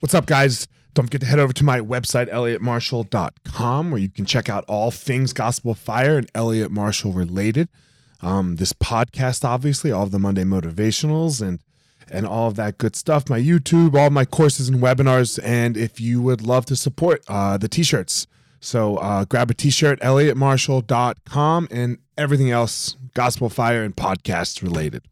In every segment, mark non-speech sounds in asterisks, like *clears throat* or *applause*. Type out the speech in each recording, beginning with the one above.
What's up, guys? Don't forget to head over to my website, elliottmarshall.com, where you can check out all things Gospel Fire and Elliot Marshall related. Um, this podcast, obviously, all of the Monday motivationals and and all of that good stuff. My YouTube, all my courses and webinars, and if you would love to support uh, the t-shirts, so uh, grab a t-shirt, elliottmarshall.com, and everything else Gospel Fire and podcast related.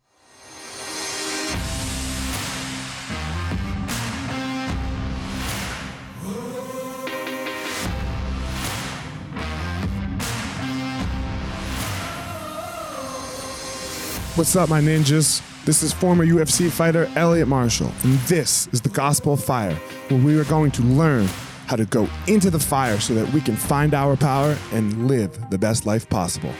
What's up, my ninjas? This is former UFC fighter Elliot Marshall, and this is the Gospel of Fire, where we are going to learn how to go into the fire so that we can find our power and live the best life possible.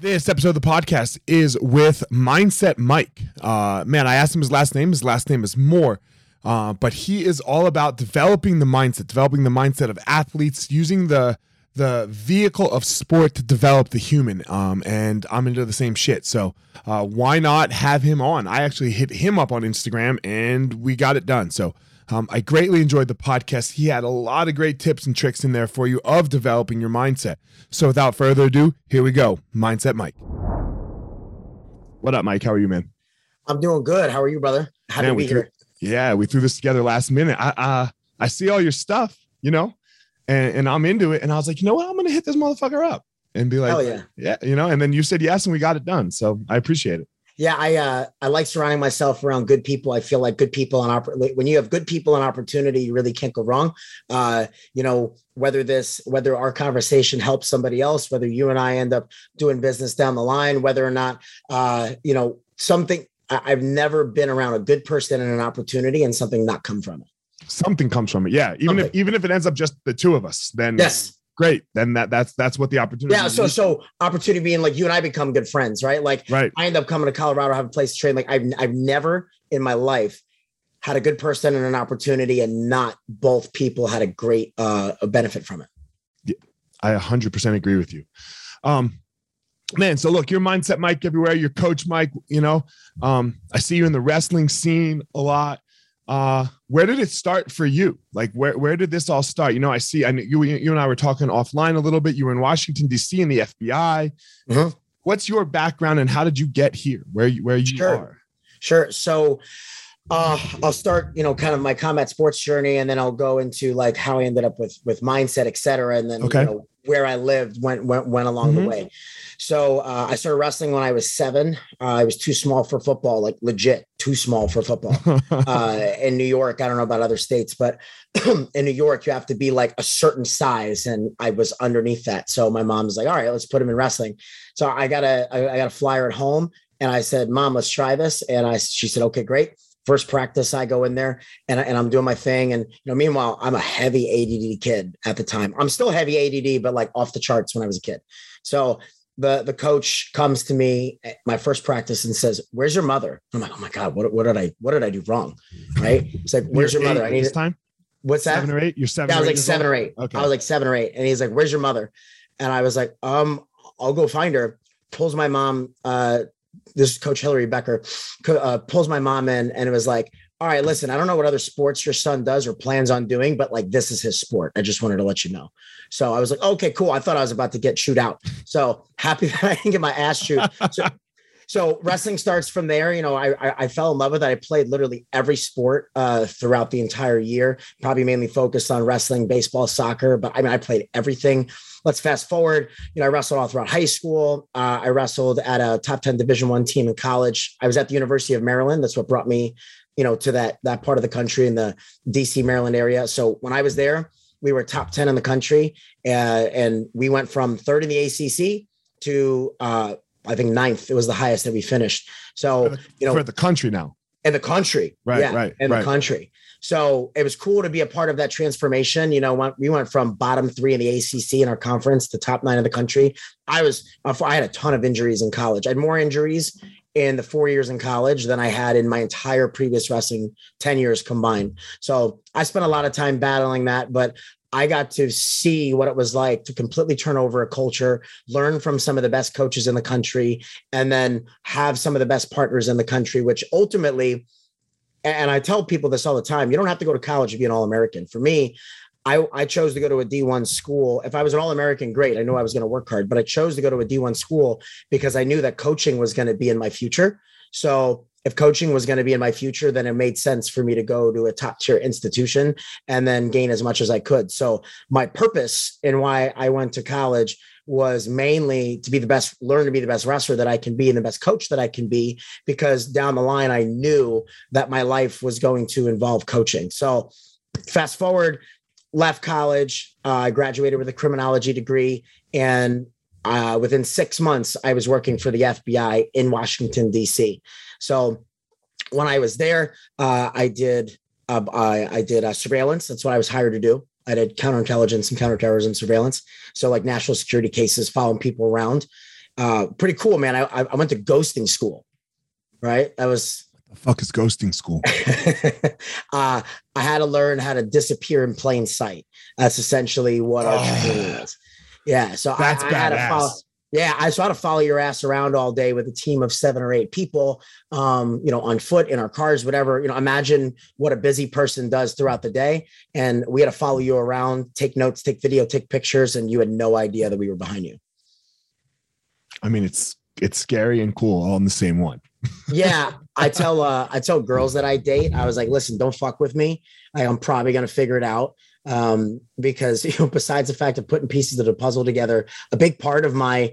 This episode of the podcast is with Mindset Mike. Uh, man, I asked him his last name. His last name is Moore. Uh, but he is all about developing the mindset, developing the mindset of athletes, using the the vehicle of sport to develop the human. Um, and I'm into the same shit. So uh, why not have him on? I actually hit him up on Instagram and we got it done. So um, I greatly enjoyed the podcast. He had a lot of great tips and tricks in there for you of developing your mindset. So without further ado, here we go. Mindset Mike. What up, Mike? How are you, man? I'm doing good. How are you, brother? Happy Man, to we be threw- here. Yeah, we threw this together last minute. I uh, I see all your stuff, you know, and, and I'm into it. And I was like, you know what? I'm gonna hit this motherfucker up and be like, Hell yeah. yeah, you know. And then you said yes, and we got it done. So I appreciate it. Yeah, I uh, I like surrounding myself around good people. I feel like good people and oppor- when you have good people and opportunity, you really can't go wrong. Uh, you know, whether this whether our conversation helps somebody else, whether you and I end up doing business down the line, whether or not uh, you know something. I- I've never been around a good person and an opportunity and something not come from it. Something comes from it. Yeah, even if even if it ends up just the two of us, then Yes. great. Then that that's that's what the opportunity. Yeah. So is. so opportunity being like you and I become good friends, right? Like right. I end up coming to Colorado, have a place to train. Like I've I've never in my life had a good person and an opportunity, and not both people had a great uh a benefit from it. I 100% agree with you. Um, man, so look, your mindset, Mike, everywhere. Your coach, Mike. You know, um, I see you in the wrestling scene a lot. Uh, where did it start for you? Like, where where did this all start? You know, I see. I you you and I were talking offline a little bit. You were in Washington D.C. in the FBI. Mhm. What's your background and how did you get here? Where you where you Sure. are? Sure. So uh I'll start, you know, kind of my combat sports journey, and then I'll go into like how I ended up with with mindset, et cetera, and then Okay. you know where I lived went went went along Mhm. the way. So uh, I started wrestling when I was seven. Uh, I was too small for football, like legit too small for football. *laughs* uh, in New York. I don't know about other states, but *clears throat* in New York, you have to be like a certain size, and I was underneath that. So my mom was like, "All right, let's put him in wrestling." So I got a I, I got a flyer at home, and I said, "Mom, let's try this." And I she said, "Okay, great." First practice, I go in there and, I, and I'm doing my thing. And you know, meanwhile, I'm a heavy ADD kid at the time. I'm still heavy ADD, but like off the charts when I was a kid. So the the coach comes to me at my first practice and says, "Where's your mother?" I'm like, "Oh my god, what, what did I what did I do wrong?" Right? It's like, "Where's your mother?" I need this time. what's that? Seven or eight. You're seven. Yeah, I was like seven old? or eight. Okay. I was like seven or eight, and he's like, "Where's your mother?" And I was like, "Um, I'll go find her." Pulls my mom. Uh, this Coach Hillary Becker. Uh, pulls my mom in, and it was like, "All right, listen, I don't know what other sports your son does or plans on doing, but like this is his sport. I just wanted to let you know." So I was like, "Okay, cool." I thought I was about to get chewed out. So happy *laughs* that I didn't get my ass chewed. So, so wrestling starts from there. You know, I, I I fell in love with it. I played literally every sport uh, throughout the entire year. Probably mainly focused on wrestling, baseball, soccer, but I mean, I played everything. Let's fast forward. You know, I wrestled all throughout high school. Uh, I wrestled at a top ten Division One team in college. I was at the University of Maryland. That's what brought me, you know, to that that part of the country in the DC Maryland area. So when I was there, we were top ten in the country, uh, and we went from third in the ACC to uh, I think ninth. It was the highest that we finished. So you know, for the country now. In the country. Right, yeah, right, In right. the country. So it was cool to be a part of that transformation. You know, we went from bottom three in the ACC in our conference to top nine in the country. I was, uh, I had a ton of injuries in college. I had more injuries in the four years in college than I had in my entire previous wrestling 10 years combined. So I spent a lot of time battling that, but I got to see what it was like to completely turn over a culture, learn from some of the best coaches in the country, and then have some of the best partners in the country, which ultimately, and I tell people this all the time, you don't have to go to college to be an All American. For me, I, I chose to go to a D1 school. If I was an All American, great. I knew I was going to work hard, but I chose to go to a D1 school because I knew that coaching was going to be in my future. So if coaching was going to be in my future, then it made sense for me to go to a top tier institution and then gain as much as I could. So my purpose and why I went to college was mainly to be the best, learn to be the best wrestler that I can be and the best coach that I can be, because down the line, I knew that my life was going to involve coaching. So fast forward, left college, uh, I graduated with a criminology degree and uh, within six months, I was working for the FBI in Washington, D.C. So when I was there, uh, I did uh, I, I, did uh, surveillance. That's what I was hired to do. I did counterintelligence and counterterrorism surveillance. So like national security cases, following people around. Uh, pretty cool, man. I, I went to ghosting school. Right, that was the fuck is ghosting school? *laughs* uh, I had to learn how to disappear in plain sight. That's essentially what our training was. Yeah. So that's I, I had to follow. Yeah, I saw to follow your ass around all day with a team of seven or eight people, um, you know, on foot in our cars, whatever. You know, imagine what a busy person does throughout the day. And we had to follow you around, take notes, take video, take pictures, and you had no idea that we were behind you. I mean, it's it's scary and cool all in the same one. yeah, *laughs* I tell uh I tell girls that I date, I was like, listen, don't fuck with me. I, I'm probably gonna figure it out um, because *laughs* you know besides the fact of putting pieces of the puzzle together a big part of my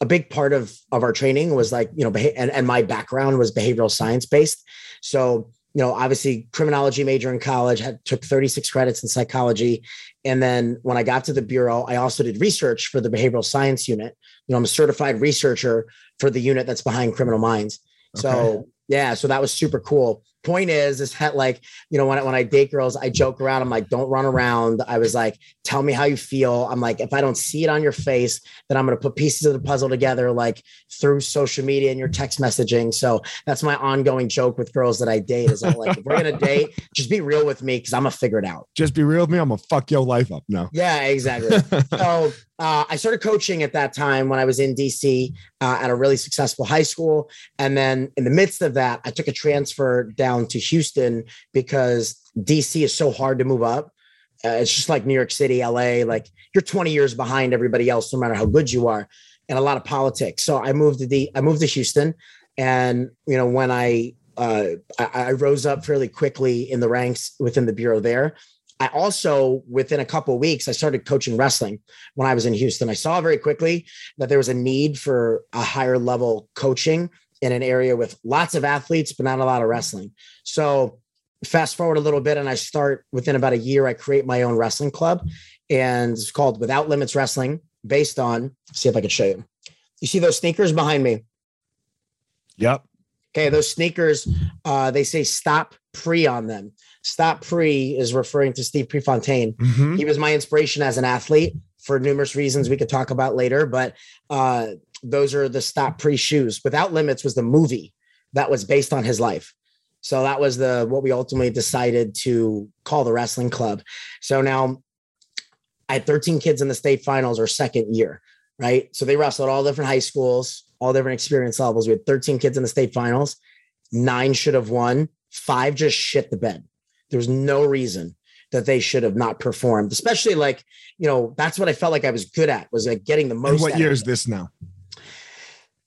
a big part of of our training was like you know beha- and, and my background was behavioral science based so you know obviously criminology major in college had took 36 credits in psychology. And then when i got to the bureau i also did research for the behavioral science unit. You know i'm a certified researcher for the unit that's behind criminal minds. Okay. so yeah so that was super cool. Point is is that like you know when I, when I date girls I joke around I'm like don't run around. I was like tell me how you feel. I'm like if I don't see it on your face then I'm going to put pieces of the puzzle together like through social media and your text messaging. So that's my ongoing joke with girls that I date is I'm like if we're going *laughs* to date just be real with me cuz I'm going to figure it out. Just be real with me I'm going to fuck your life up no yeah exactly. So *laughs* uh, I started coaching at that time when I was in DC uh, at a really successful high school. And then in the midst of that, I took a transfer down to Houston because DC is so hard to move up. Uh, it's just like New York City, LA, like you're 20 years behind everybody else, no matter how good you are, and a lot of politics. So I moved to the, I moved to Houston. And, you know, when I, uh, I, I rose up fairly quickly in the ranks within the Bureau there. I also, within a couple weeks, I started coaching wrestling when I was in Houston. I saw very quickly that there was a need for a higher level coaching in an area with lots of athletes, but not a lot of wrestling. So, fast forward a little bit, and I start within about a year, I create my own wrestling club, and it's called Without Limits Wrestling, based on, see if I can show you. You see those sneakers behind me? Yep. Okay, those sneakers, uh, they say stop pre on them. Stop Pre is referring to Steve Prefontaine. Mm-hmm. He was my inspiration as an athlete for numerous reasons we could talk about later, but uh, those are the Stop Pre shoes. Without Limits was the movie that was based on his life. So that was the what we ultimately decided to call the wrestling club. So now I had 13 kids in the state finals or second year, right? So they wrestled all different high schools, all different experience levels. We had 13 kids in the state finals. Nine should have won. Five just shit the bed. There's no reason that they should have not performed, especially like, you know, that's what I felt like I was good at was like getting the most. And what year is this now?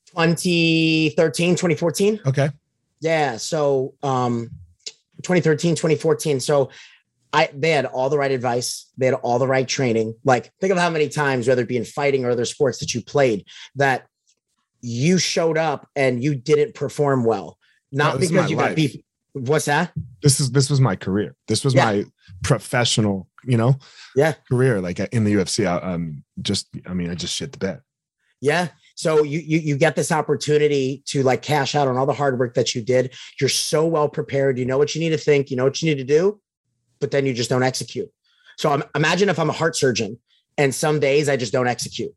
2013, 2014. Okay. Yeah. So, um, 2013, 2014. So I, they had all the right advice. They had all the right training. Like think of how many times, whether it be in fighting or other sports that you played that you showed up and you didn't perform well. Not no, because you life. got beat. What's that? This is this was my career. This was yeah. my professional, you know, yeah, career. Like in the UFC, I, um, just I mean, I just shit the bed. Yeah. So you, you you get this opportunity to like cash out on all the hard work that you did. You're so well prepared. You know what you need to think. You know what you need to do, but then you just don't execute. So I'm, imagine if I'm a heart surgeon and some days I just don't execute.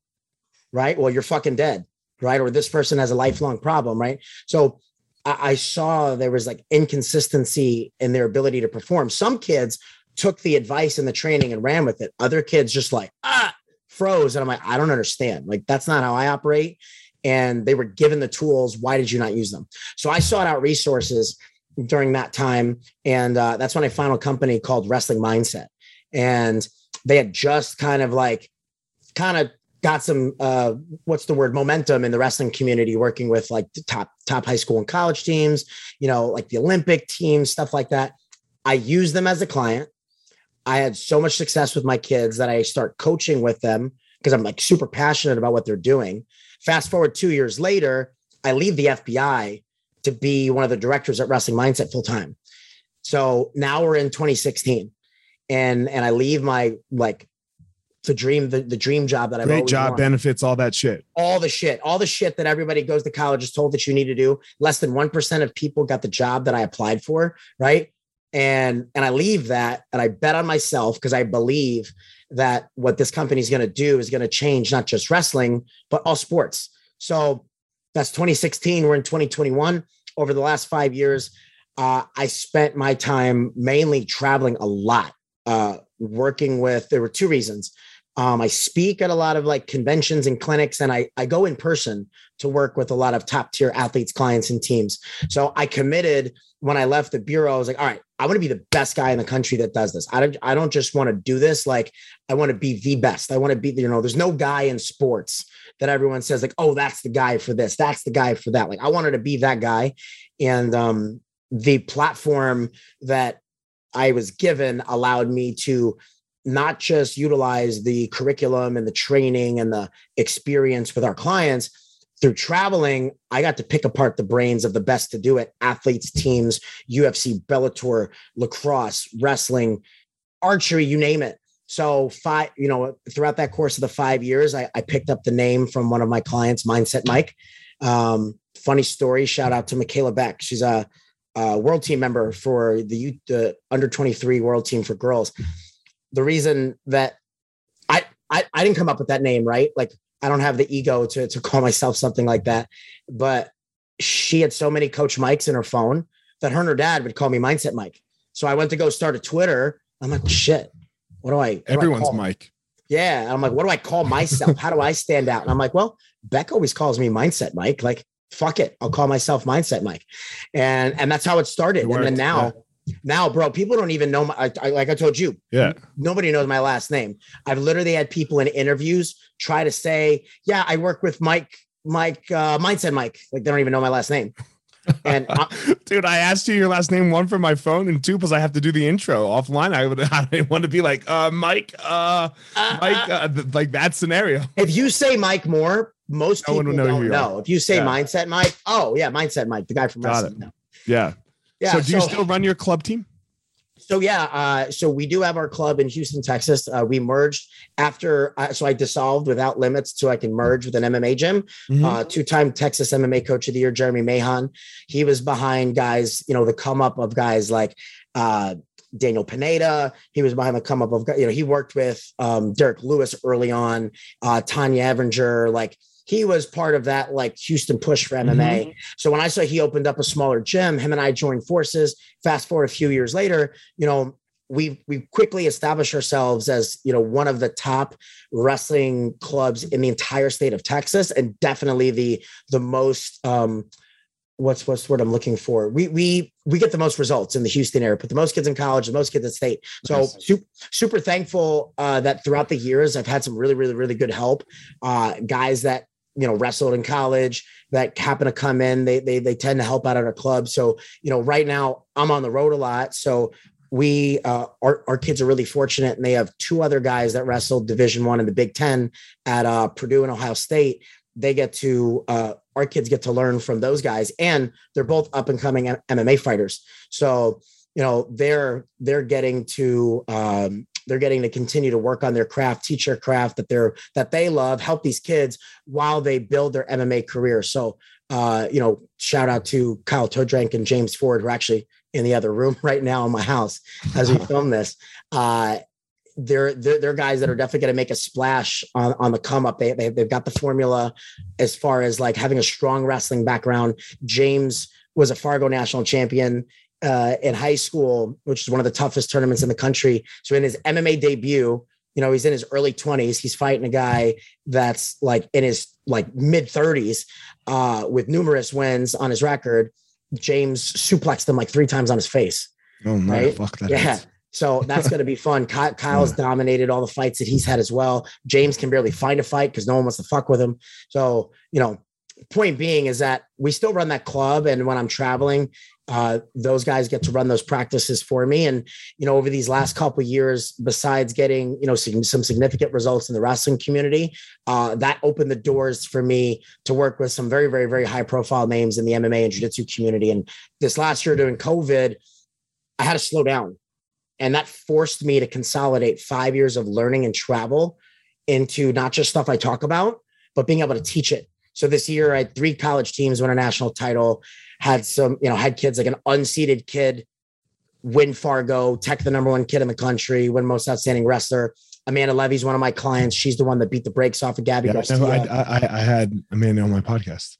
Right. Well, you're fucking dead. Right. Or this person has a lifelong problem. Right. So I, saw there was like inconsistency in their ability to perform. Some kids took the advice and the training and ran with it. Other kids just like, ah, froze. And I'm like, I don't understand. Like, that's not how I operate. And they were given the tools. Why did you not use them? So I sought out resources during that time. And uh, that's when I found a company called Wrestling Mindset. And they had just kind of like, kind of got some uh, what's the word momentum in the wrestling community working with like the top top high school and college teams you know like the olympic teams stuff like that. I use them as a client. I had so much success with my kids that i start coaching with them because i'm like super passionate about what they're doing. Fast forward two years later i leave the fbi to be one of the directors at wrestling mindset full time so now we're in 2016 and and i leave my like the dream, the, the dream job that I've great job, wanted. benefits, all that shit. All the shit, all the shit that everybody goes to college is told that you need to do. Less than 1% of people got the job that I applied for. Right. And and I leave that and I bet on myself because I believe that what this company is going to do is going to change not just wrestling, but all sports. So that's 2016. We're in 2021. Over the last five years, uh, I spent my time mainly traveling a lot, uh, working with, there were two reasons. Um, I speak at a lot of like conventions and clinics, and I, I go in person to work with a lot of top tier athletes, clients, and teams. So I committed when I left the bureau. I was like, all right, I want to be the best guy in the country that does this. I don't, I don't just want to do this. Like, I want to be the best. I want to be, you know, there's no guy in sports that everyone says, like, oh, that's the guy for this, that's the guy for that. Like, I wanted to be that guy. And um, the platform that I was given allowed me to not just utilize the curriculum and the training and the experience with our clients through traveling i got to pick apart the brains of the best to do it athletes teams ufc bellator lacrosse wrestling archery you name it. So five you know throughout that course of the five years i, I picked up the name from one of my clients mindset mike. Um, funny story shout out to michaela beck. She's a, a world team member for the, the under 23 world team for girls the reason that I, I I didn't come up with that name, right? Like I don't have the ego to to call myself something like that. But she had so many Coach Mikes in her phone that her and her dad would call me Mindset Mike. So I went to go start a Twitter. I'm like, shit. What do I? What Everyone's do I Mike. Yeah. I'm like, what do I call myself? How do I stand out? And I'm like, well, Beck always calls me Mindset Mike. Like, fuck it, I'll call myself Mindset Mike. And and that's how it started. It and then now. Now, bro, people don't even know my, I, I, like I told you. Yeah. Nobody knows my last name. I've literally had people in interviews try to say, yeah, I work with Mike, Mike, uh, Mindset Mike. Like they don't even know my last name. And *laughs* dude, I asked you your last name one for my phone, and two because I have to do the intro offline. I would *laughs* I want to be like, uh, Mike, uh, uh Mike, uh, like that scenario. If you say Mike Moore, most no people know don't know. If you say yeah. Mindset Mike, oh yeah, Mindset Mike, the guy from Got wrestling. Yeah. Yeah. So do so, you still run your club team? So yeah, uh, so we do have our club in Houston, Texas. Uh, we merged after, uh, so I dissolved without limits, so I can merge with an MMA gym. Mm-hmm. Uh, two-time Texas MMA Coach of the Year, Jeremy Mahon. He was behind guys, you know, the come up of guys like uh, Daniel Pineda. He was behind the come up of, you know, he worked with um, Derrick Lewis early on, uh, Tonya Evinger, like he was part of that like Houston push for MMA. Mm-hmm. So when I saw he opened up a smaller gym, him and I joined forces. Fast forward a few years later, you know, we we quickly established ourselves as you know one of the top wrestling clubs in the entire state of Texas, and definitely the the most um, what's what's what I'm looking for. We we we get the most results in the Houston area, put the most kids in college, the most kids at state. So nice. super, super thankful uh, that throughout the years I've had some really really really good help. Uh, guys that you know wrestled in college that happen to come in they they they tend to help out at our club. So you know right now i'm on the road a lot. So we uh, our, our kids are really fortunate and they have two other guys that wrestled division one in the big 10 at uh, purdue and ohio state. They get to uh, our kids get to learn from those guys and they're both up and coming mma fighters. So you know they're they're getting to um, they're getting to continue to work on their craft, teach their craft that they're that they love, help these kids while they build their MMA career. So, uh, you know, shout out to Kyle Todrank and James Ford, who are actually in the other room *laughs* right now in my house as we *laughs* film this. Uh, they're, they're, they're guys that are definitely going to make a splash on, on the come up. They, they, they've got the formula as far as like having a strong wrestling background. James was a Fargo national champion uh, in high school, which is one of the toughest tournaments in the country. So in his MMA debut, you know, he's in his early 20s. He's fighting a guy that's like in his like mid 30s uh, with numerous wins on his record. James suplexed him like three times on his face. Oh no, Right? fuck that. Yeah. is. So that's going to be fun. Ky- *laughs* Kyle's Yeah. dominated all the fights that he's had as well. James can barely find a fight because no one wants to fuck with him. So, you know, point being is that we still run that club. And when I'm traveling, uh, those guys get to run those practices for me. And, you know, over these last couple years, besides getting, you know, some, some significant results in the wrestling community, uh, that opened the doors for me to work with some very, very, very high profile names in the MMA and jiu-jitsu community. And this last year during COVID, I had to slow down. And that forced me to consolidate five years of learning and travel into not just stuff I talk about, but being able to teach it. So this year I had three college teams win a national title, had some, you know, had kids like an unseeded kid win Fargo, tech the number one kid in the country, win most outstanding wrestler. Amanda Levy's one of my clients. She's the one that beat the brakes off of Gabby Yeah, Garcia. I, I, I had Amanda on my podcast.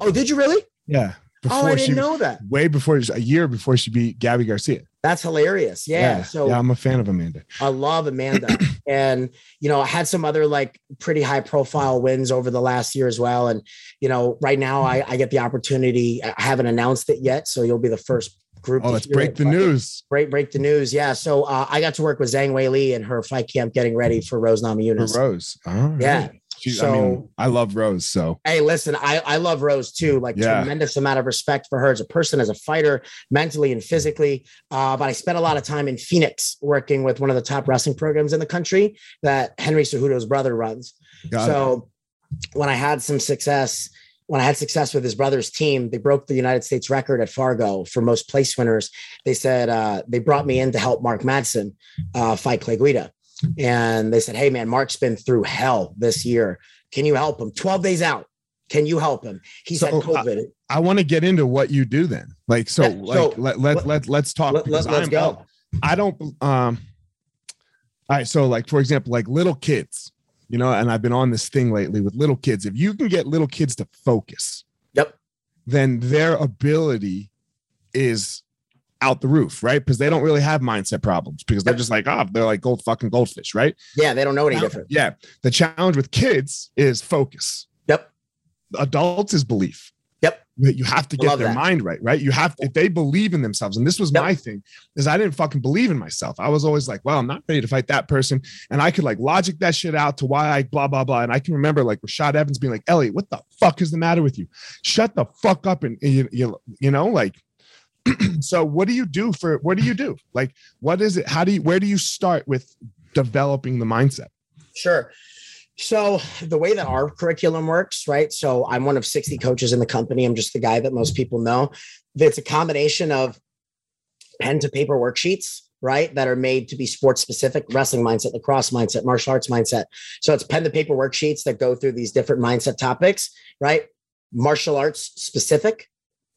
oh, did you really? Yeah. Oh, I didn't she, know that. way before a year before she beat Gabi Garcia. That's hilarious. Yeah. So yeah, I'm a fan of Amanda. I love Amanda. *clears throat* and, you know, I had some other like pretty high profile wins over the last year as well. And, you know, right now I, I get the opportunity. I haven't announced it yet. So you'll be the first group. Oh, let's break it, the news Break, break the news. Yeah. So uh, I got to work with Zhang Wei Li and her fight camp getting ready for Rose Namajunas. Rose. All right. Yeah. She, I So- mean, I love Rose. So Hey, listen, I, I love Rose too. Like Yeah. tremendous amount of respect for her as a person, as a fighter, mentally and physically. Uh, but I spent a lot of time in Phoenix working with one of the top wrestling programs in the country that Henry Cejudo's brother runs. got it. so when I had some success, when I had success with his brother's team, they broke the United States record at Fargo for most place winners. They said uh, they brought me in to help Mark Madsen uh, fight Clay Guida. And they said, Hey, man, Mark's been through hell this year. Can you help him? 12 days out. Can you help him? He's So, had uh, COVID. I want to get into what you do then. Like, so, Yeah, so let, let, let- let, let's talk. Let, us I'm- go. I don't, um, all right. So, like, for example, like little kids, you know, and I've been on this thing lately with little kids. If you can get little kids to focus, Yep. then their ability is out the roof, right? Because they don't really have mindset problems because they're just like, oh, they're like gold fucking goldfish, right? Yeah, they don't know any different. Yeah. The challenge with kids is focus. Yep. Adults is belief. Yep. You have to get Love their that. mind right, right? You have if they believe in themselves, and this was Yep. my thing, is I didn't fucking believe in myself. I was always like, well, I'm not ready to fight that person, and I could like logic that shit out to why I blah blah blah. And I can remember like Rashad Evans being like, Elliot, what the fuck is the matter with you? Shut the fuck up, and you you, you know like. *clears throat* so what do you do for what do you do like what is it how do you where do you start with developing the mindset Sure. So the way that our curriculum works, right? So I'm one of 60 coaches in the company. I'm just the guy that most people know. It's a combination of pen to paper worksheets, right? That are made to be sports specific, wrestling mindset, lacrosse mindset, martial arts mindset. So it's pen to paper worksheets that go through these different mindset topics, right? Martial arts specific,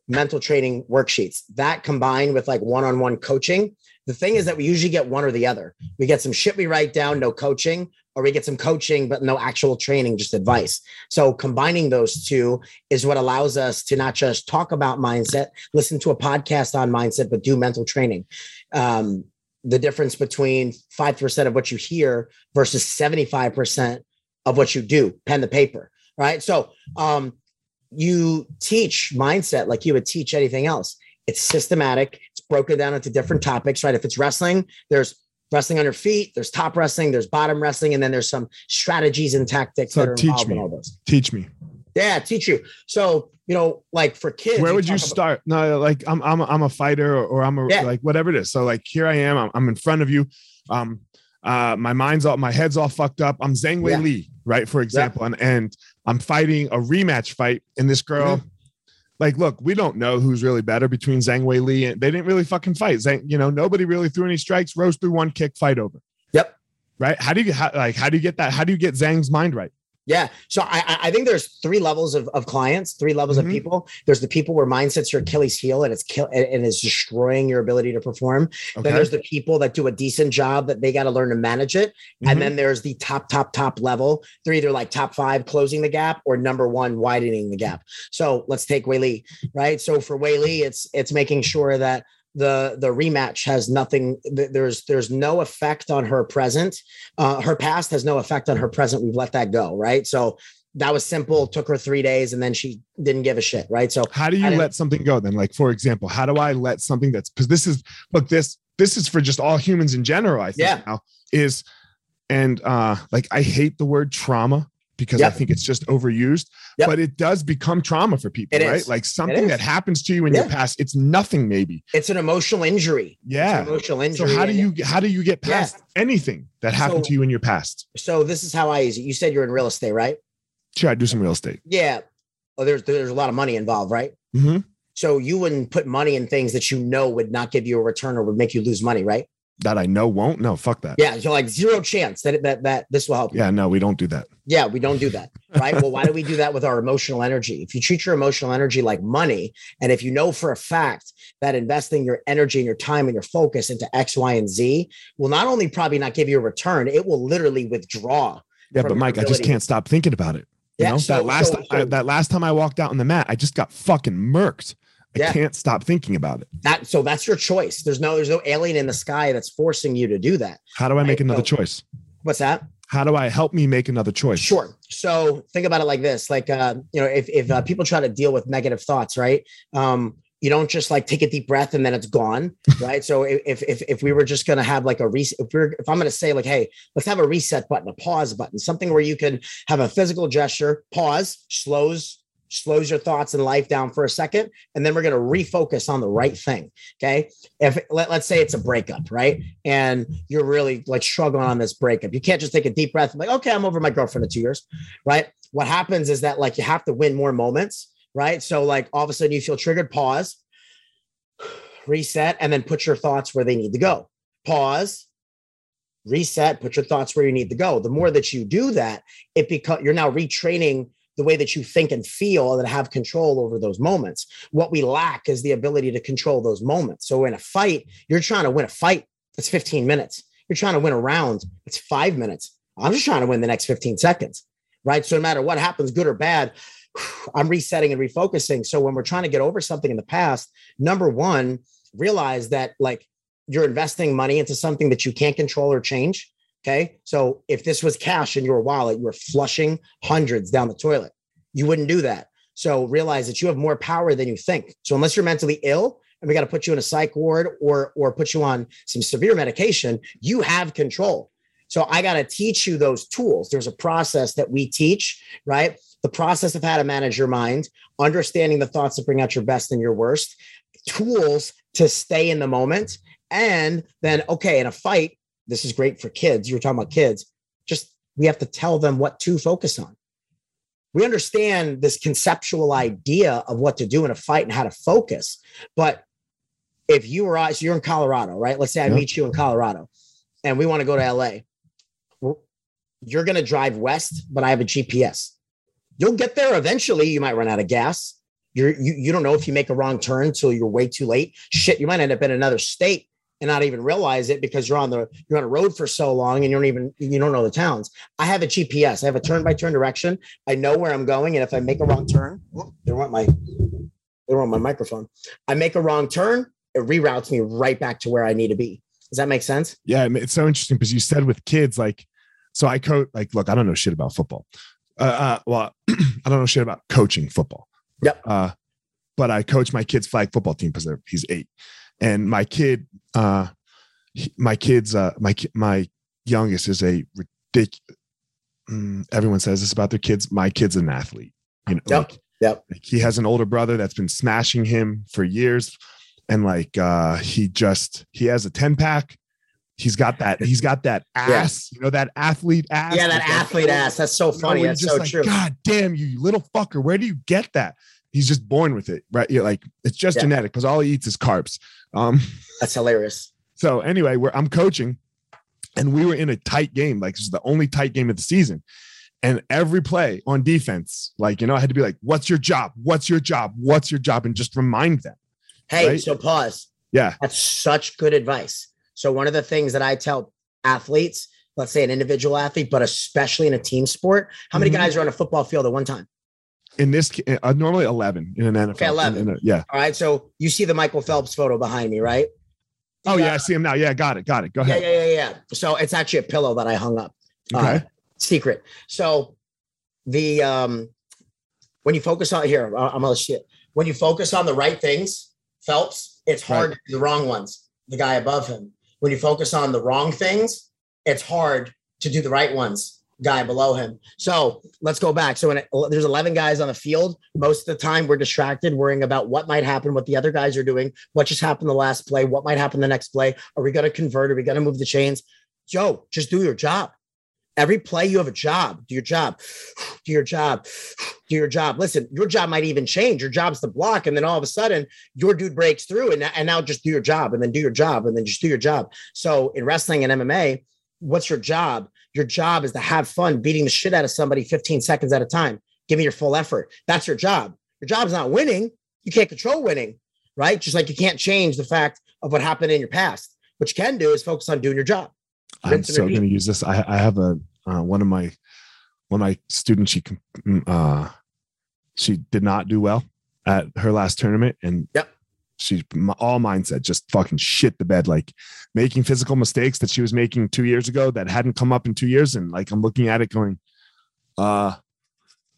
mental training worksheets. That combined with like one-on-one coaching. The thing is that we usually get one or the other. We get some shit we write down, no coaching, or we get some coaching, but no actual training, just advice. So combining those two is what allows us to not just talk about mindset, listen to a podcast on mindset, but do mental training. Um, the difference between 5% of what you hear versus 75% of what you do, pen the paper, right? So um, you teach mindset like you would teach anything else. It's systematic. It's broken down into different topics, right? If it's wrestling, there's wrestling on your feet, there's top wrestling, there's bottom wrestling, and then there's some strategies and tactics So that are teach involved in me. all those. teach me Yeah, teach you. So, you know, like for kids, where would you about- start no like i'm i'm, I'm a fighter or, or i'm a Yeah. like whatever it is so like here i am i'm, I'm in front of you um uh my mind's all my head's all fucked up i'm zhang wei Yeah. li right for example and and i'm fighting a rematch fight and this girl. Mm-hmm. like look we don't know who's really better between zhang wei li and they didn't really fucking fight. Zhang you know nobody really threw any strikes. Rose through one kick fight over. Yep. right? How do you how, like how do you get that how do you get zhang's mind right Yeah. So I, I- I think there's three levels of, of clients, three levels Mhm. of people. There's the people where mindset's your Achilles heel and it's kill and it's destroying your ability to perform. okay Then there's the people that do a decent job that they got to learn to manage it. Mhm. And then there's the top, top, top level. They're either like top five closing the gap or number one widening the gap. So let's take Wei Li, right? So for Wei Li, it's it's making sure that the the rematch has nothing there's there's no effect on her present. Uh, her past has no effect on her present. We've let that go right? So that was simple took her three days and then she didn't give a shit right? So how do you let something go then? Like for example how do i let something that's because this is look this this is for just all humans in general i think yeah. now is and uh like i hate the word trauma because yep. I think it's just overused. Yep. But it does become trauma for people, it right? Is. Like something that happens to you in yeah. your past, it's nothing maybe. It's an emotional injury. Yeah. emotional injury. So how do you how do you get past yeah. anything that happened so, to you in your past? So this is how I use it. You said you're in real estate, right? Sure, I do some real estate. Yeah. Well, there's there's a lot of money involved, right? Mm-hmm. So you wouldn't put money in things that you know would not give you a return or would make you lose money, right? That I know won't. No, fuck that. Yeah, you're like zero chance that that that this will help. Yeah, no, we don't do that. Yeah, we don't do that. Right. well, why do we do that with our emotional energy? If you treat your emotional energy like money, and if you know for a fact that investing your energy and your time and your focus into X, Y, and Z will not only probably not give you a return, it will literally withdraw. Yeah, but Mike, ability. I just can't stop thinking about it. You yeah, know, so, that last so, so, I, that last time I walked out on the mat, I just got fucking murked. I yeah. can't stop thinking about it. That so that's your choice. There's no there's no alien in the sky that's forcing you to do that. How do I make another so, choice? What's that? How do I help me make another choice? Sure. So think about it like this: like uh, you know, if if uh, people try to deal with negative thoughts, right? Um, you don't just like take a deep breath and then it's gone, *laughs* right? so if if if we were just gonna have like a reset, if we're if I'm gonna say like, hey, let's have a reset button, a pause button, something where you can have a physical gesture, pause, slows slows your thoughts and life down for a second and then we're going to refocus on the right thing okay? If let, let's say it's a breakup right? And you're really like struggling on this breakup. You can't just take a deep breath and like okay i'm over my girlfriend in two years right? What happens is that like you have to win more moments right? So like all of a sudden you feel triggered pause reset and then put your thoughts where they need to go. Pause reset put your thoughts where you need to go. The more that you do that it becomes you're now retraining the way that you think and feel and have control over those moments. What we lack is the ability to control those moments. So in a fight, you're trying to win a fight. That's 15 minutes. You're trying to win a round. It's five minutes. I'm just trying to win the next 15 seconds. Right. So no matter what happens, good or bad, *sighs* I'm resetting and refocusing. So when we're trying to get over something in the past, number one, realize that like you're investing money into something that you can't control or change. Okay. So if this was cash in your wallet, you were flushing hundreds down the toilet. You wouldn't do that. So realize that you have more power than you think. So unless you're mentally ill and we got to put you in a psych ward or or put you on some severe medication, you have control. So I got to teach you those tools. There's a process that we teach, right? The process of how to manage your mind, understanding the thoughts that bring out your best and your worst, tools to stay in the moment. And then, okay, in a fight, this is great for kids. You were talking about kids. Just we have to tell them what to focus on. We understand this conceptual idea of what to do in a fight and how to focus. But if you were so you're in Colorado, right? Let's say I yep. meet you in Colorado and we want to go to LA. You're going to drive west, but I have a GPS. You'll get there eventually. You might run out of gas. You're, you, you don't know if you make a wrong turn until you're way too late. Shit, you might end up in another state and not even realize it because you're on the you're on a road for so long and you don't even you don't know the towns. I have a GPS. I have a turn by turn direction. I know where I'm going, and if I make a wrong turn, they want my they want my microphone. I make a wrong turn, it reroutes me right back to where I need to be. Does that make sense? Yeah, it's so interesting because you said with kids like, so I coach like, look, I don't know shit about football. Uh, uh well, *clears throat* I don't know shit about coaching football. Yep. Uh, but I coach my kid's flag football team because he's eight and my kid uh my kids uh my my youngest is a ridiculous mm, everyone says this about their kids my kid's an athlete you know yep. Like, yep. Like he has an older brother that's been smashing him for years and like uh he just he has a 10 pack he's got that he's got that *laughs* ass yeah. you know that athlete ass yeah that athlete ass that's so funny you know, that's so like, true god damn you little fucker where do you get that he's just born with it right you're like it's just yeah. genetic because all he eats is carbs um, *laughs* That's hilarious. So anyway, where I'm coaching, and we were in a tight game. Like this is the only tight game of the season. And every play on defense, like you know, I had to be like, "What's your job? What's your job? What's your job?" And just remind them. Hey, right? so pause. Yeah, that's such good advice. So one of the things that I tell athletes, let's say an individual athlete, but especially in a team sport, how many mm-hmm. guys are on a football field at one time? In this, uh, normally eleven in an NFL. Okay, 11. In a- yeah. All right. So you see the Michael Phelps photo behind me, right? Oh yeah, I see him now. Yeah, got it, got it. Go Yeah, ahead. yeah, yeah, yeah. So it's actually a pillow that I hung up. Uh, Okay. secret. So the um when you focus on here, I'm gonna shit. When you focus on the right things, Phelps, it's hard Right. to do the wrong ones. The guy above him. When you focus on the wrong things, it's hard to do the right ones. Guy below him. So let's go back. So when it, there's 11 guys on the field, most of the time we're distracted, worrying about what might happen, what the other guys are doing, what just happened the last play, what might happen the next play. Are we going to convert? Are we going to move the chains? Joe, just do your job. Every play, you have a job. Do your job. *sighs* Do your job. *sighs* Do your job. Listen, your job might even change. Your job's to block, and then all of a sudden, your dude breaks through, and, and now just do your job, and then do your job, and then just do your job. So in wrestling and MMA, what's your job? Your job is to have fun beating the shit out of somebody 15 seconds at a time. Give me your full effort. That's your job. Your job's not winning. You can't control winning, right? Just like you can't change the fact of what happened in your past. What you can do is focus on doing your job. I'm so going to use this. I, I have a uh, one of my one of my students. She mm, uh, she did not do well at her last tournament, and Yep. She all mindset just fucking shit the bed, like making physical mistakes that she was making two years ago that hadn't come up in two years, and like I'm looking at it going, uh,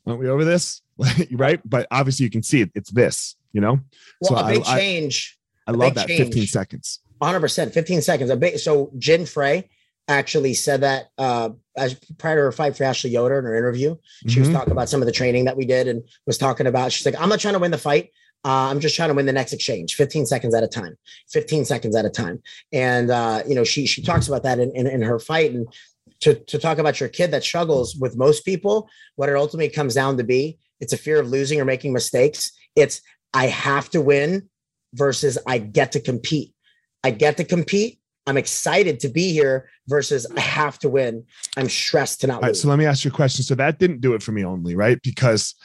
aren't we over this? *laughs* right? But obviously, you can see it. It's this, you know. Well, So a big I- change, I love that change. 15 seconds. 100%, 15 seconds. A big, so Jen Frey actually said that uh, as prior to her fight for Ashley Yoder in her interview. She was Mhm. talking about some of the training that we did and was talking about, she's like, I'm not trying to win the fight. Uh, I'm just trying to win the next exchange 15 seconds at a time, 15 seconds at a time. And, uh, you know, she, she talks about that in, in, in her fight and to, to talk about your kid that struggles with most people, what it ultimately comes down to be, it's a fear of losing or making mistakes. It's, I have to win versus I get to compete. I get to compete. I'm excited to be here versus I have to win. I'm stressed to not All right, lose. so let me ask you a question. So that didn't do it for me only, right? Because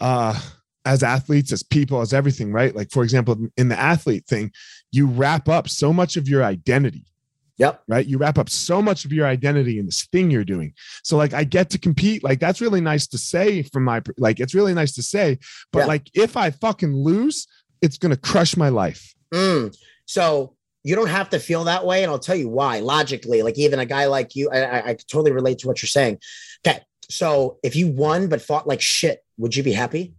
uh as athletes, as people, as everything, right? Like for example, in the athlete thing, you wrap up so much of your identity, yep. right? You wrap up so much of your identity in this thing you're doing. So like I get to compete, like that's really nice to say from my like it's really nice to say, but like if I fucking lose, it's gonna crush my life. Mm. So you don't have to feel that way. And I'll tell you why. Logically, like even a guy like you, I, I, I totally relate to what you're saying. Okay. So if you won but fought like shit, would you be happy?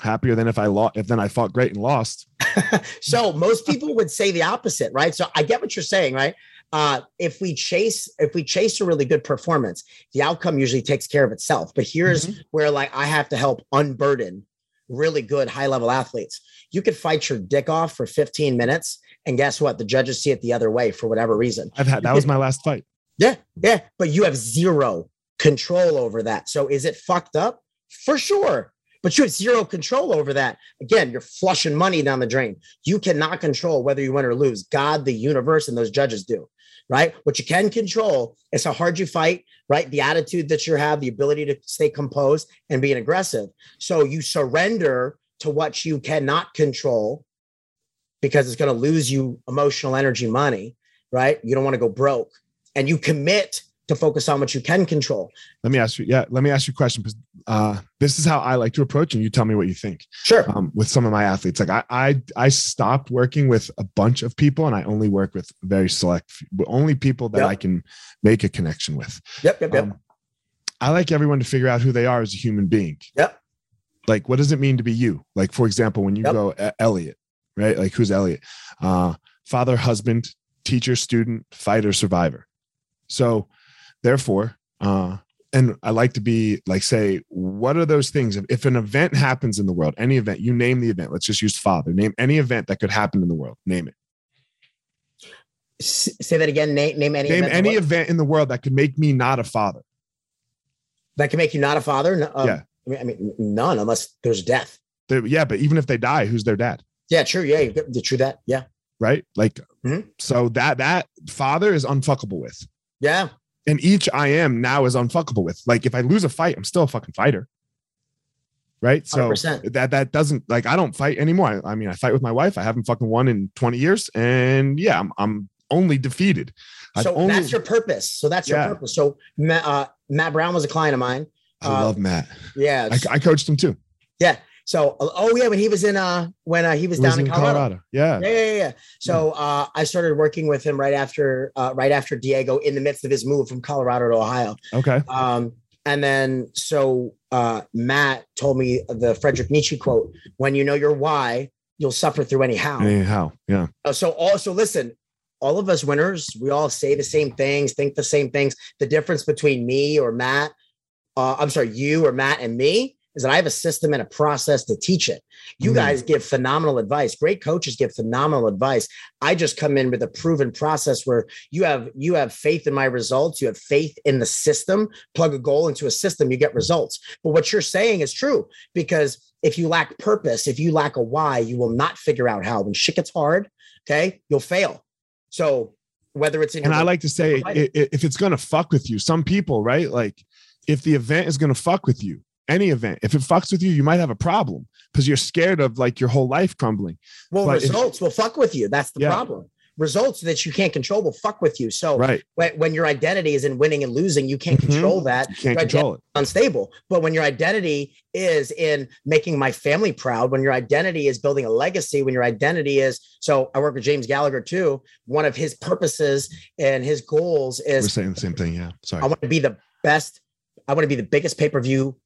Happier than if I lost if then I fought great and lost. *laughs* so most people would say the opposite, right? So I get what you're saying, right? Uh, if we chase, if we chase a really good performance, the outcome usually takes care of itself. But here's Mhm. where like I have to help unburden really good high level athletes. You could fight your dick off for 15 minutes, and guess what? The judges see it the other way for whatever reason. I've had that was my last fight. Yeah, yeah, but you have zero control over that. So is it fucked up? For sure. But you have zero control over that. Again, you're flushing money down the drain. You cannot control whether you win or lose. God, the universe, and those judges do. Right. What you can control is how hard you fight, right? The attitude that you have, the ability to stay composed and being aggressive. So you surrender to what you cannot control because it's going to lose you emotional energy, money, right? You don't want to go broke and you commit to focus on what you can control. Let me ask you, yeah, let me ask you a question because uh, this is how I like to approach, and you tell me what you think. Sure. Um, with some of my athletes, like I, I, I stopped working with a bunch of people, and I only work with very select, only people that Yep. I can make a connection with. Yep. Yep. Yep. Um, I like everyone to figure out who they are as a human being. Yep. Like, what does it mean to be you? Like, for example, when you Yep. go Elliot, right? Like, who's Elliot? Uh, father, husband, teacher, student, fighter, survivor. So, therefore, uh, and I like to be like, say, what are those things? If, if an event happens in the world, any event, you name the event. Let's just use father. Name any event that could happen in the world. Name it. Say that again. Name, name any Name event any event in the world that could make me not a father. that can make you not a father. Um, Yeah. I mean, I mean, none unless there's death. They- yeah, but even if they die, who's their dad? Yeah. True. Yeah. You got- true that. Yeah. right? Like, Mhm. so that that father is unfuckable with, Yeah. And each I am now is unfuckable with. Like, if I lose a fight, I'm still a fucking fighter, right? So 100%. that that doesn't like I don't fight anymore. I, I mean, I fight with my wife. I haven't fucking won in 20 years, and yeah, I'm I'm only defeated. I've So only that's your purpose. So that's your purpose. So uh, Matt Brown was a client of mine. I Uh, love Matt. Yeah. I, I coached him too. yeah. So, oh yeah, when he was in uh when uh, he was He was down in Colorado. Yeah. Yeah, yeah, yeah. So uh, I started working with him right after uh, right after Diego in the midst of his move from Colorado to Ohio. Okay. Um, and then so uh, Matt told me the Frederick Nietzsche quote: "When you know your why, you'll suffer through any how." Anyhow, yeah. Uh, so also listen, all of us winners, we all say the same things, think the same things. The difference between me or Matt, uh, I'm sorry, you or Matt and me is that I have a system and a process to teach it. You Mm. guys give phenomenal advice. Great coaches give phenomenal advice. I just come in with a proven process where you have you have faith in my results, you have faith in the system. Plug a goal into a system, you get results. But what you're saying is true because if you lack purpose, if you lack a why, you will not figure out how. When shit gets hard, okay, you'll fail. So whether it's in And I like to say, if it's gonna fuck with you, some people, right? Like, if the event is gonna fuck with you, any event, if it fucks with you, you might have a problem because you're scared of like your whole life crumbling. well, but if- results will fuck with you. That's the Yeah. problem. Results that you can't control will fuck with you. So Right? when, when your identity is in winning and losing, you can't Mhm. control that. You can't Your control it. unstable. But when your identity is in making my family proud, when your identity is building a legacy, when your identity is so I work with James Gallagher too. One of his purposes and his goals is We're saying the same thing. Yeah. Sorry. I want to be the best. I want to be the biggest pay per view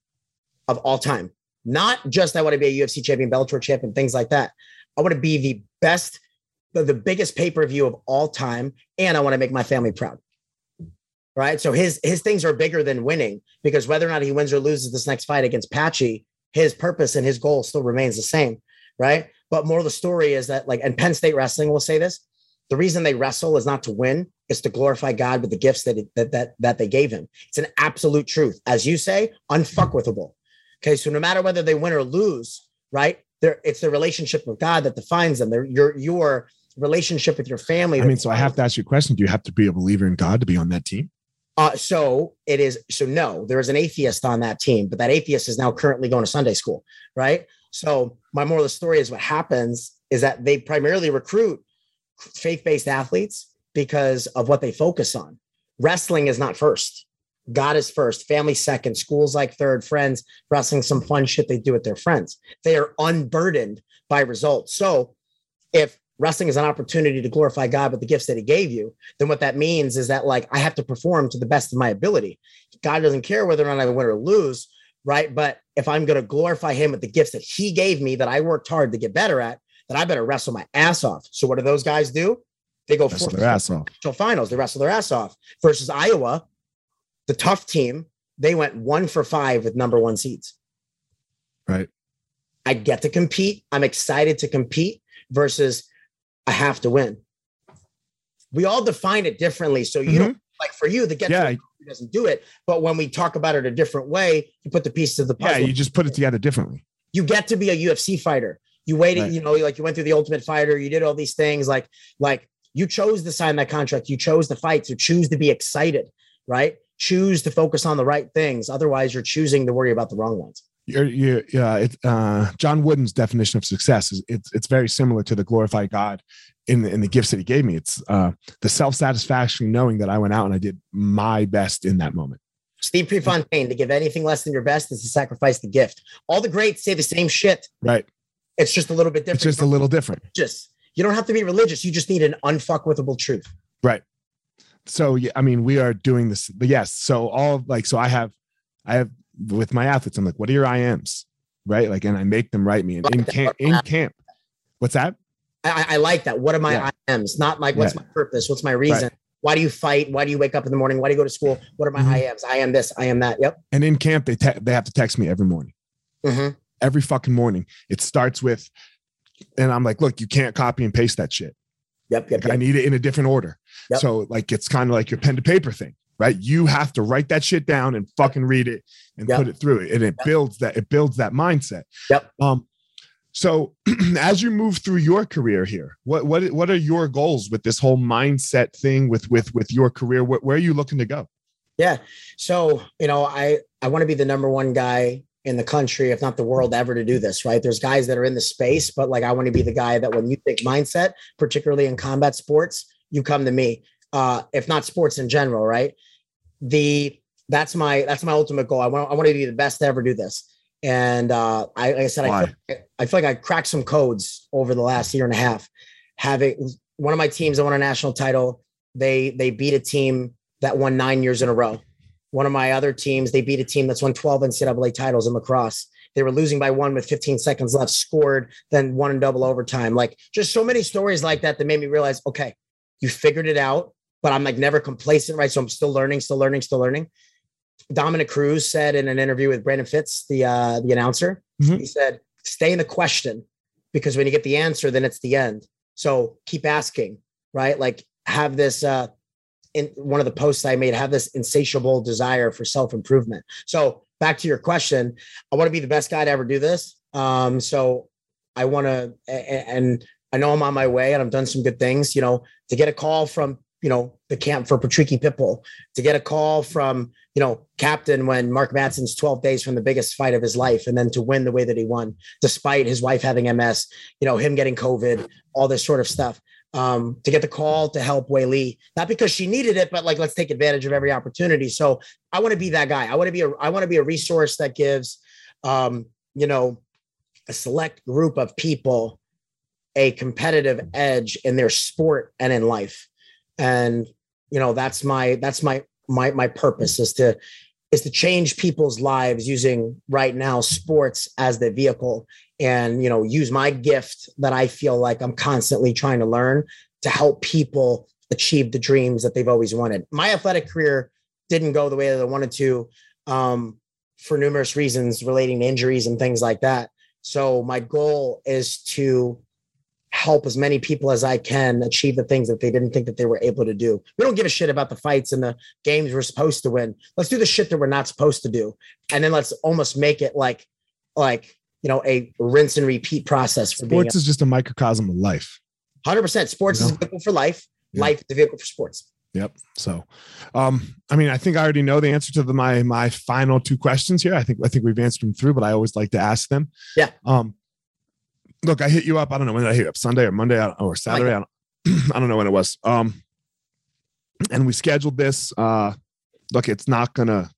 of all time. Not just I want to be a UFC champion, Bellator champion, things like that. I want to be the best, the, the biggest pay per view of all time, and I want to make my family proud. Right. So his his things are bigger than winning because whether or not he wins or loses this next fight against Patchy, his purpose and his goal still remains the same. Right. But more of the story is that like, and Penn State Wrestling will say this: the reason they wrestle is not to win; it's to glorify God with the gifts that it, that that that they gave him. It's an absolute truth, as you say, unfuckwithable. Okay, so no matter whether they win or lose, right? There, it's the relationship with God that defines them. They're, your your relationship with your family. I mean, so I have to ask you a question. Do you have to be a believer in God to be on that team? Uh, so it is. So no, there is an atheist on that team, but that atheist is now currently going to Sunday school, right? So my moral of the story is what happens is that they primarily recruit faith-based athletes because of what they focus on. Wrestling is not first. God is first, family second, schools like third, friends, wrestling some fun shit they do with their friends. They are unburdened by results. So if wrestling is an opportunity to glorify God with the gifts that he gave you, then what that means is that like I have to perform to the best of my ability. God doesn't care whether or not I win or lose, right? But if I'm going to glorify him with the gifts that he gave me that I worked hard to get better at, then I better wrestle my ass off. So what do those guys do? They go four their ass off. till finals. They wrestle their ass off versus Iowa, the tough team. They went one for five with number one seeds. Right. I get to compete. I'm excited to compete versus I have to win. We all define it differently. So you don't like for you, the get Mm-hmm. Yeah. to doesn't do it. But when we talk about it a different way, you put the pieces of the puzzle. Yeah. You just put it together differently. you get to be a UFC fighter. You waited, Right. you know, like you went through the Ultimate Fighter. You did all these things. Like, like you chose to sign that contract. You chose to fight. So choose to be excited, right? Choose to focus on the right things. Otherwise, you're choosing to worry about the wrong ones. You're, you yeah, it, uh, John Wooden's definition of success is it's it's very similar to the glorified God in the, in the gifts that He gave me. It's uh, the self satisfaction knowing that I went out and I did my best in that moment. Steve Prefontaine, to give anything less than your best is to sacrifice the gift. All the greats say the same shit. Right. It's just a little bit different. It's just a little different. Just you don't have to be religious. You just need an unfuckwithable truth. Right. So yeah, I mean, we are doing this. But yes, so all like so I have, I have with my athletes. I'm like, what are your IMs? Right. Like, and I make them write me. And in camp, in camp, what's that? I, I like that. What are my Yeah. IMs? Not like what's Yeah. my purpose? What's my reason? Why do you fight? Why do you wake up in the morning? Why do you go to school? What are my Mhm. IMs? I am this. I am that. Yep. And in camp, they te- they have to text me every morning. Mhm. every fucking morning. It starts with, and I'm like, look, you can't copy and paste that shit. Yep. Yep. Like, I need it in a different order. Yep. So like it's kind of like your pen to paper thing, right? You have to write that shit down and fucking read it and Yep. put it through it. And it Yep. builds that, it builds that mindset. Yep. Um, so *clears throat* as you move through your career here, what what what are your goals with this whole mindset thing with with with your career? Where, where are you looking to go? Yeah. So, you know, I I want to be the number one guy in the country, if not the world, ever to do this, right? There's guys that are in the space, but like I want to be the guy that when you think mindset, particularly in combat sports, you come to me. Uh, if not sports in general, right? The that's my that's my ultimate goal. I want I want to be the best to ever do this. And uh, I, like I said, I feel, I feel like I cracked some codes over the last year and a half. Having one of my teams that won a national title, they they beat a team that won nine years in a row. One of my other teams, they beat a team that's won 12 NCAA titles in lacrosse. They were losing by one with 15 seconds left, scored, then won in double overtime. Like just so many stories like that that made me realize, okay, you figured it out, but I'm like never complacent, right? So I'm still learning, still learning, still learning. Dominick Cruz said in an interview with Brandon Fitz, the uh, the announcer, mm-hmm. he said, "Stay in the question because when you get the answer, then it's the end. So keep asking, right? Like have this." Uh, in one of the posts I made, have this insatiable desire for self improvement. So back to your question, I want to be the best guy to ever do this. Um, so I want to, and I know I'm on my way, and I've done some good things. You know, to get a call from you know the camp for Patricky Pitbull, to get a call from you know, captain when Mark Madsen's 12 days from the biggest fight of his life, and then to win the way that he won, despite his wife having MS, you know, him getting COVID, all this sort of stuff. Um, to get the call to help Weili, not because she needed it, but like let's take advantage of every opportunity. So I want to be that guy. I want to be a I want to be a resource that gives um, you know, a select group of people a competitive edge in their sport and in life. And you know, that's my that's my my my purpose is to is to change people's lives using right now sports as the vehicle and you know use my gift that i feel like i'm constantly trying to learn to help people achieve the dreams that they've always wanted my athletic career didn't go the way that i wanted to um, for numerous reasons relating to injuries and things like that so my goal is to help as many people as I can achieve the things that they didn't think that they were able to do. We don't give a shit about the fights and the games we're supposed to win. Let's do the shit that we're not supposed to do. And then let's almost make it like like, you know, a rinse and repeat process for sports is just a microcosm of life. 100%. Sports you know? is a vehicle for life. Yeah. Life is a vehicle for sports. Yep. So, um, I mean, I think I already know the answer to the, my my final two questions here. I think I think we've answered them through, but I always like to ask them. Yeah. Um, look, I hit you up. I don't know when I hit you up, Sunday or Monday or Saturday. I don't, *clears throat* I don't know when it was. Um, and we scheduled this. Uh, look, it's not gonna.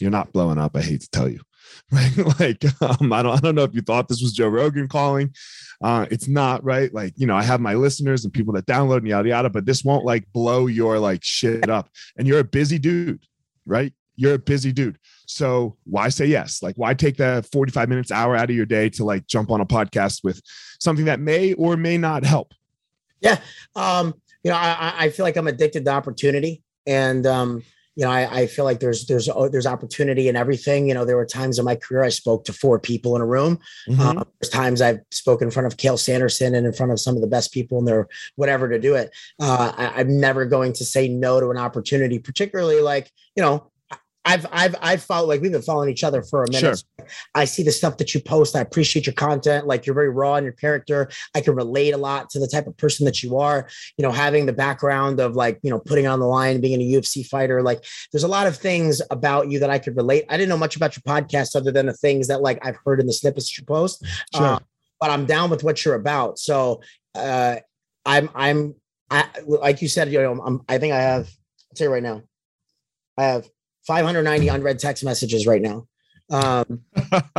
You're not blowing up. I hate to tell you, *laughs* right? like, um, I don't, I don't know if you thought this was Joe Rogan calling. Uh, it's not right. Like, you know, I have my listeners and people that download and yada yada, but this won't like blow your like shit up. And you're a busy dude, right? You're a busy dude. So why say yes? Like, why take the 45 minutes, hour out of your day to like jump on a podcast with something that may or may not help? Yeah. Um, you know, I, I feel like I'm addicted to opportunity. And um, you know, I, I feel like there's there's oh, there's opportunity in everything. You know, there were times in my career I spoke to four people in a room. Mm-hmm. Um, there's times I've spoken in front of Cael Sanderson and in front of some of the best people in there, whatever to do it. Uh, I, I'm never going to say no to an opportunity, particularly like you know I've I've I've followed like we've been following each other for a minute. Sure. I see the stuff that you post. I appreciate your content. Like you're very raw in your character. I can relate a lot to the type of person that you are. You know, having the background of like you know putting on the line, being a UFC fighter. Like there's a lot of things about you that I could relate. I didn't know much about your podcast other than the things that like I've heard in the snippets you post. Sure. Uh, but I'm down with what you're about. So uh, I'm I'm I like you said. You know, I'm, I think I have. I'll tell you right now. I have 590 unread text messages right now. Um,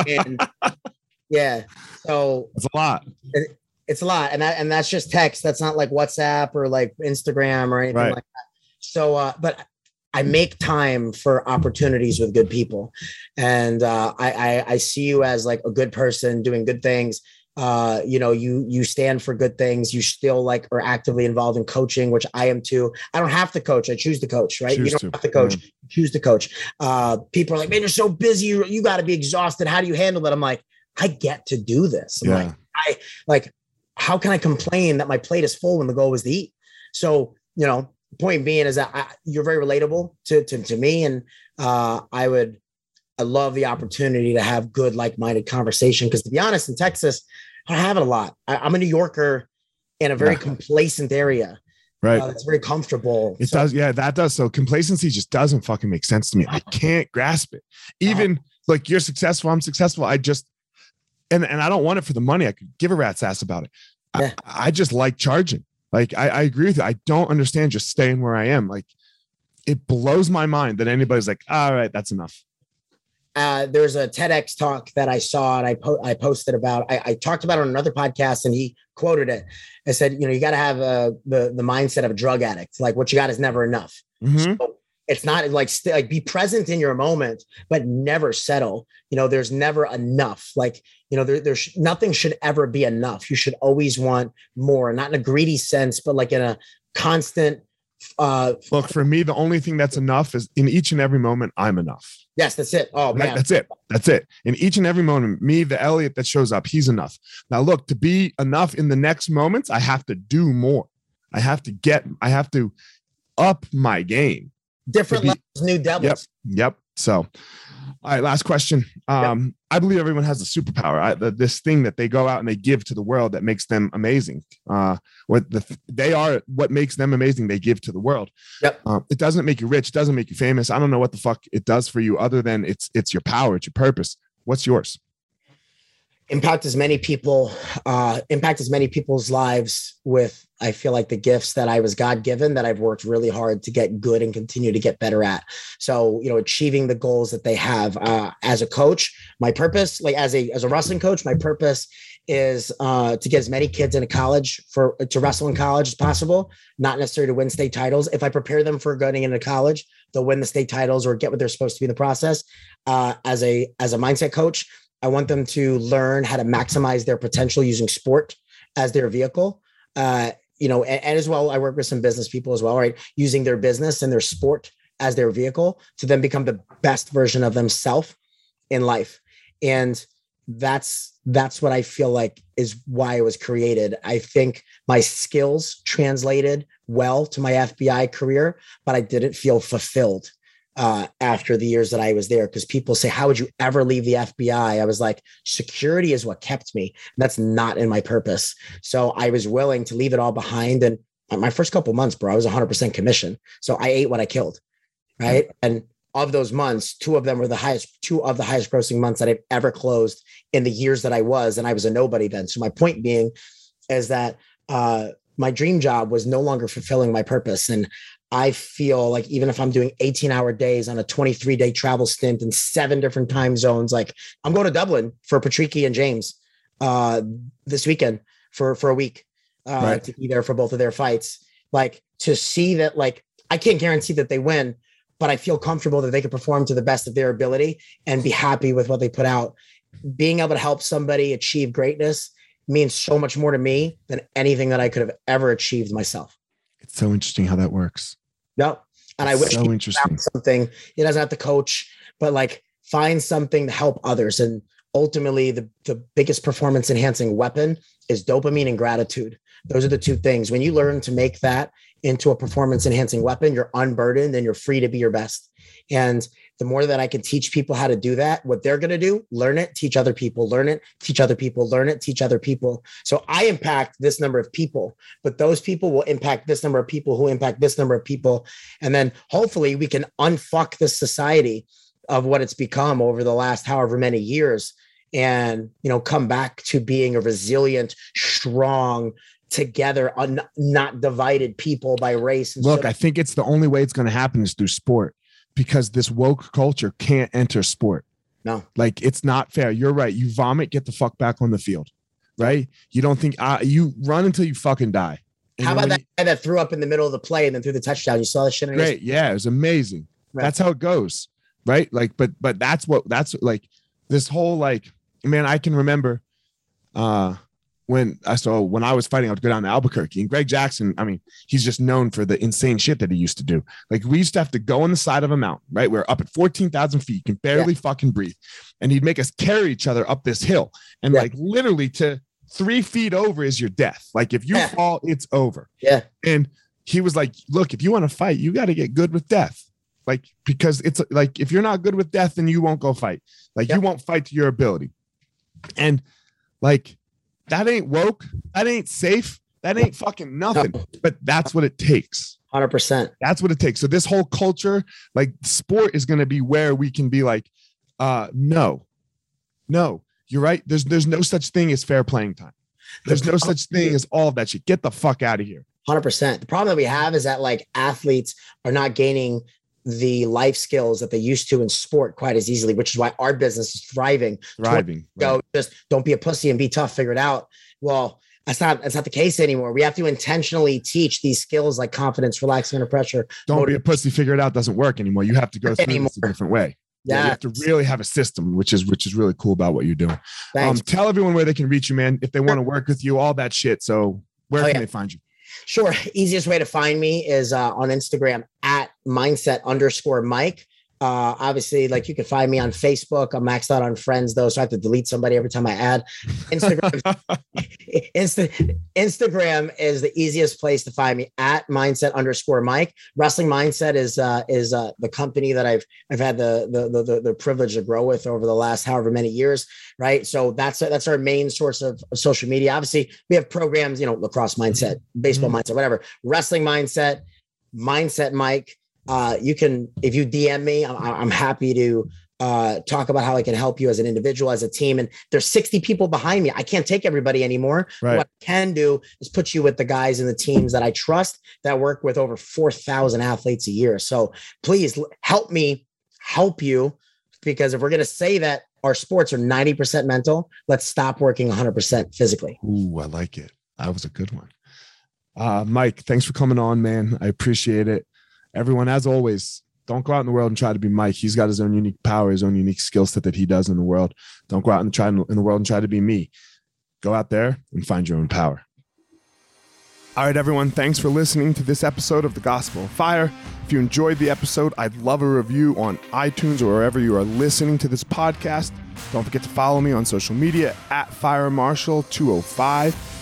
and *laughs* yeah, so it's a lot. It, it's a lot, and that and that's just text. That's not like WhatsApp or like Instagram or anything right. like that. So, uh, but I make time for opportunities with good people, and uh, I, I I see you as like a good person doing good things uh you know you you stand for good things. You still like are actively involved in coaching which i am too. I don't have to coach. I choose to coach right? Choose you don't to. have to coach. Yeah. choose to coach. Uh people are like man you're so busy. You, you got to be exhausted. How do you handle that? I'm like i get to do this. Yeah. like i like how can i complain that my plate is full when the goal was to eat? So you know point being is that I, you're very relatable to, to to me. And uh i would I love the opportunity to have good, like-minded conversation. Because to be honest, in Texas, I don't have it a lot. I, am a New Yorker in a very yeah. complacent area. Right. Uh, it's very comfortable. It so. does. Yeah, that does. So complacency just doesn't fucking make sense to me. I can't grasp it. Even like you're successful, I'm successful. I just and and I don't want it for the money. I could give a rat's ass about it. Yeah. I, I just like charging. Like I, I agree with you. I don't understand just staying where I am. Like it blows my mind that anybody's like, all right, that's enough. Uh, there's a TEDx talk that I saw and I po- I posted about. I, I, talked about it on another podcast and he quoted it. I said, you know, you got to have uh, the the mindset of a drug addict. Like what you got is never enough. Mm-hmm. So it's not like st- like be present in your moment, but never settle. You know, there's never enough. Like you know, there, there's nothing should ever be enough. You should always want more, not in a greedy sense, but like in a constant uh look for me the only thing that's enough is in each and every moment i'm enough. Yes that's it. Oh man. That's it. That's it. In each and every moment me the elliot that shows up he's enough. Now look to be enough in the next moments i have to do more. I have to get i have to up my game different be, levels new devils. Yep yep so all right, last question. Um, yep. I believe everyone has a superpower. I, the, this thing that they go out and they give to the world that makes them amazing. Uh, what the they are, what makes them amazing, they give to the world. Yep. Uh, it doesn't make you rich, it doesn't make you famous. I don't know what the fuck it does for you, other than it's it's your power, it's your purpose. What's yours? Impact as many people uh, impact as many people's lives with i feel like the gifts that i was god given that i've worked really hard to get good and continue to get better at. So you know achieving the goals that they have uh, as a coach my purpose like as a as a wrestling coach my purpose is uh, to get as many kids into college for to wrestle in college as possible not necessarily to win state titles. If i prepare them for going into college they'll win the state titles or get what they're supposed to be in the process uh, as a as a mindset coach I want them to learn how to maximize their potential using sport as their vehicle. Uh, you know, and, and, as well, I work with some business people as well, right? Using their business and their sport as their vehicle to then become the best version of themselves in life. And that's that's what I feel like is why it was created. I think my skills translated well to my FBI career, but I didn't feel fulfilled uh, after the years that I was there because people say, How would you ever leave the FBI? I was like, Security is what kept me. That's not in my purpose. So I was willing to leave it all behind. And my first couple months, bro, I was 100% commission. So I ate what I killed. Right. And of those months, two of them were the highest, two of the highest grossing months that I've ever closed in the years that I was. And I was a nobody then. So my point being is that, uh, my dream job was no longer fulfilling my purpose. And I feel like even if I'm doing 18 hour days on a 23 day travel stint in seven different time zones, like I'm going to Dublin for Patricky and James uh, this weekend for for a week uh, right. to be there for both of their fights. Like to see that, like I can't guarantee that they win, but I feel comfortable that they can perform to the best of their ability and be happy with what they put out. Being able to help somebody achieve greatness means so much more to me than anything that I could have ever achieved myself. It's so interesting how that works. No. And I wish so interesting. something. He doesn't have to coach, but like find something to help others. And ultimately, the, the biggest performance enhancing weapon is dopamine and gratitude. Those are the two things. When you learn to make that into a performance enhancing weapon, you're unburdened and you're free to be your best. And the more that I can teach people how to do that, what they're going to do, learn it, teach other people, learn it, teach other people, learn it, teach other people. So I impact this number of people, but those people will impact this number of people who impact this number of people. And then hopefully we can unfuck this society of what it's become over the last however many years and you know come back to being a resilient strong together un- not divided people by race look so- i think it's the only way it's going to happen is through sport because this woke culture can't enter sport. No. Like it's not fair. You're right. You vomit, get the fuck back on the field. Right? You don't think uh, you run until you fucking die. And how about that guy that threw up in the middle of the play and then threw the touchdown? You saw that shit. Great. Yeah, it was amazing. Right. That's how it goes. Right? Like, but but that's what that's like this whole like man, I can remember uh when I saw when I was fighting, I would go down to Albuquerque and Greg Jackson. I mean, he's just known for the insane shit that he used to do. Like we used to have to go on the side of a mountain, right? We're up at 14,000 feet, You can barely yeah. fucking breathe. And he'd make us carry each other up this hill. And yeah. like literally to three feet over is your death. Like if you yeah. fall, it's over. Yeah. And he was like, look, if you want to fight, you got to get good with death. Like, because it's like if you're not good with death, then you won't go fight. Like you won't fight to your ability. And like that ain't woke. That ain't safe. That ain't fucking nothing. No. But that's what it takes. 100%. That's what it takes. So this whole culture, like sport is going to be where we can be like uh no. No. You're right. There's there's no such thing as fair playing time. There's no such thing as all of that shit. Get the fuck out of here. 100%. The problem that we have is that like athletes are not gaining the life skills that they used to in sport quite as easily, which is why our business is thriving. Thriving. Go right. just don't be a pussy and be tough, figure it out. Well, that's not that's not the case anymore. We have to intentionally teach these skills like confidence, relaxing under pressure. Don't motivation. be a pussy, figure it out doesn't work anymore. You have to go through anymore. this a different way. Yeah. yeah. you have to really have a system, which is which is really cool about what you're doing. Um, tell everyone where they can reach you, man, if they want to work with you, all that shit. So where oh, can yeah. they find you? Sure. Easiest way to find me is uh, on Instagram at mindset underscore Mike. Uh, obviously, like you can find me on Facebook. I'm maxed out on friends though, so I have to delete somebody every time I add. Instagram, *laughs* Insta, Instagram is the easiest place to find me at mindset underscore Mike. Wrestling Mindset is uh, is uh, the company that I've I've had the, the the the privilege to grow with over the last however many years. Right, so that's that's our main source of, of social media. Obviously, we have programs, you know, lacrosse mindset, baseball mm-hmm. mindset, whatever, wrestling mindset, mindset Mike uh, you can if you DM me, I'm, I'm happy to uh, talk about how I can help you as an individual, as a team. And there's 60 people behind me. I can't take everybody anymore. Right. What I can do is put you with the guys and the teams that I trust that work with over 4,000 athletes a year. So please help me help you because if we're going to say that our sports are 90% mental, let's stop working 100% physically. Ooh, I like it. That was a good one. Uh, Mike, thanks for coming on, man. I appreciate it everyone, as always, don't go out in the world and try to be Mike. He's got his own unique power, his own unique skill set that he does in the world. Don't go out and try in the world and try to be me. Go out there and find your own power. All right, everyone, thanks for listening to this episode of The Gospel of Fire. If you enjoyed the episode, I'd love a review on iTunes or wherever you are listening to this podcast. Don't forget to follow me on social media at Fire Marshall 205